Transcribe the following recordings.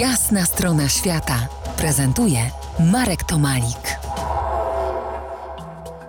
Jasna strona świata prezentuje Marek Tomalik.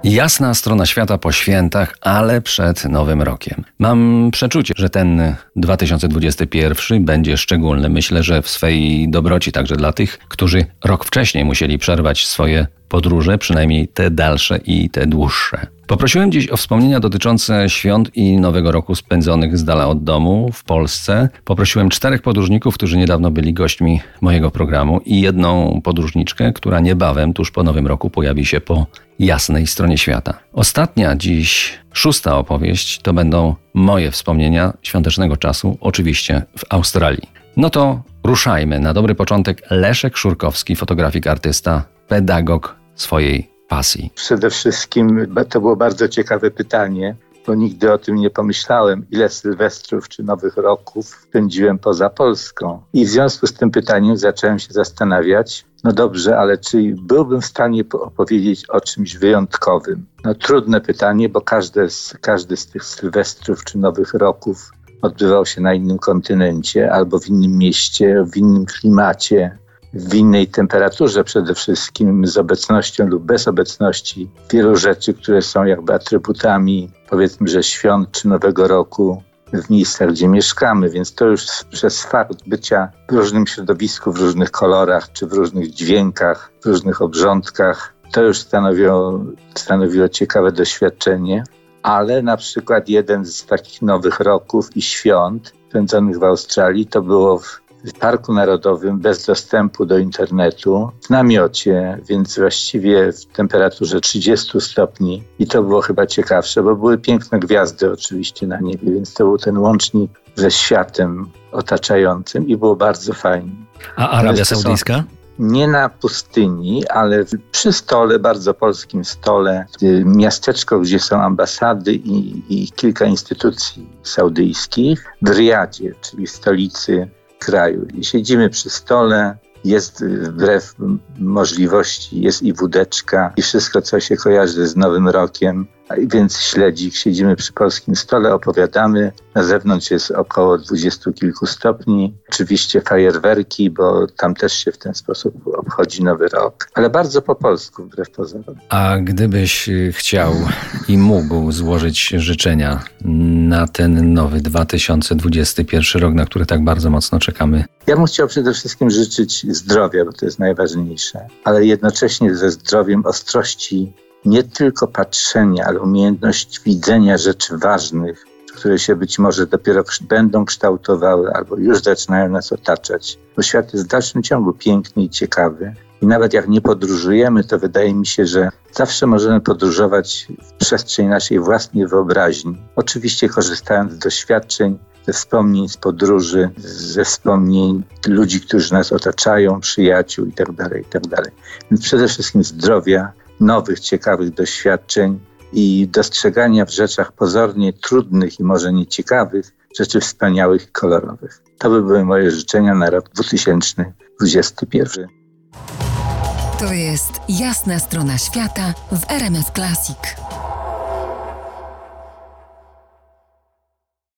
Jasna strona świata po świętach, ale przed Nowym Rokiem. Mam przeczucie, że ten 2021 będzie szczególny. Myślę, że w swej dobroci także dla tych, którzy rok wcześniej musieli przerwać swoje podróże, przynajmniej te dalsze i te dłuższe. Poprosiłem dziś o wspomnienia dotyczące świąt i Nowego Roku spędzonych z dala od domu w Polsce. Poprosiłem czterech podróżników, którzy niedawno byli gośćmi mojego programu i jedną podróżniczkę, która niebawem, tuż po Nowym Roku, pojawi się po jasnej stronie świata. Ostatnia dziś, szósta opowieść to będą moje wspomnienia świątecznego czasu, oczywiście w Australii. No to ruszajmy. Na dobry początek Leszek Szurkowski, fotografik, artysta, pedagog swojej pasji. Przede wszystkim to było bardzo ciekawe pytanie, bo nigdy o tym nie pomyślałem, ile sylwestrów czy nowych roków spędziłem poza Polską. I w związku z tym pytaniem zacząłem się zastanawiać, no dobrze, ale czy byłbym w stanie opowiedzieć o czymś wyjątkowym? No trudne pytanie, bo każde z, każdy z tych sylwestrów czy nowych roków odbywał się na innym kontynencie albo w innym mieście, w innym klimacie, w innej temperaturze przede wszystkim, z obecnością lub bez obecności wielu rzeczy, które są jakby atrybutami, powiedzmy, że świąt czy Nowego Roku w miejscach, gdzie mieszkamy, więc to już przez fakt bycia w różnym środowisku, w różnych kolorach, czy w różnych dźwiękach, w różnych obrządkach, to już stanowiło, stanowiło ciekawe doświadczenie. Ale na przykład jeden z takich nowych roków i świąt spędzonych w Australii to było w w Parku Narodowym bez dostępu do internetu, w namiocie, więc właściwie w temperaturze 30 stopni. I to było chyba ciekawsze, bo były piękne gwiazdy oczywiście na niebie, więc to był ten łącznik ze światem otaczającym i było bardzo fajnie. A Arabia Saudyjska? nie na pustyni, ale przy stole, bardzo polskim stole, miasteczko, gdzie są ambasady i, i kilka instytucji saudyjskich, w Riyadzie, czyli stolicy kraju. I siedzimy przy stole, jest wbrew możliwości, jest i wódeczka, i wszystko, co się kojarzy z Nowym Rokiem, więc śledzik, siedzimy przy polskim stole, opowiadamy. Na zewnątrz jest około dwudziestu kilku stopni. Oczywiście fajerwerki, bo tam też się w ten sposób obchodzi Nowy Rok, ale bardzo po polsku, wbrew pozorom. A gdybyś chciał i mógł złożyć życzenia na ten nowy 2021 rok, na który tak bardzo mocno czekamy? Ja bym chciał przede wszystkim życzyć zdrowia, bo to jest najważniejsze, ale jednocześnie ze zdrowiem ostrości nie tylko patrzenia, ale umiejętność widzenia rzeczy ważnych, które się być może dopiero będą kształtowały albo już zaczynają nas otaczać. Bo świat jest w dalszym ciągu piękny i ciekawy. I nawet jak nie podróżujemy, to wydaje mi się, że zawsze możemy podróżować w przestrzeń naszej własnej wyobraźni. Oczywiście korzystając z doświadczeń, ze wspomnień z podróży, ze wspomnień ludzi, którzy nas otaczają, przyjaciół itd., tak itd. Tak Więc przede wszystkim zdrowia, nowych, ciekawych doświadczeń i dostrzegania w rzeczach pozornie trudnych i może nieciekawych rzeczy wspaniałych i kolorowych. To by były moje życzenia na rok 2021. To jest jasna strona świata w RMS Classic.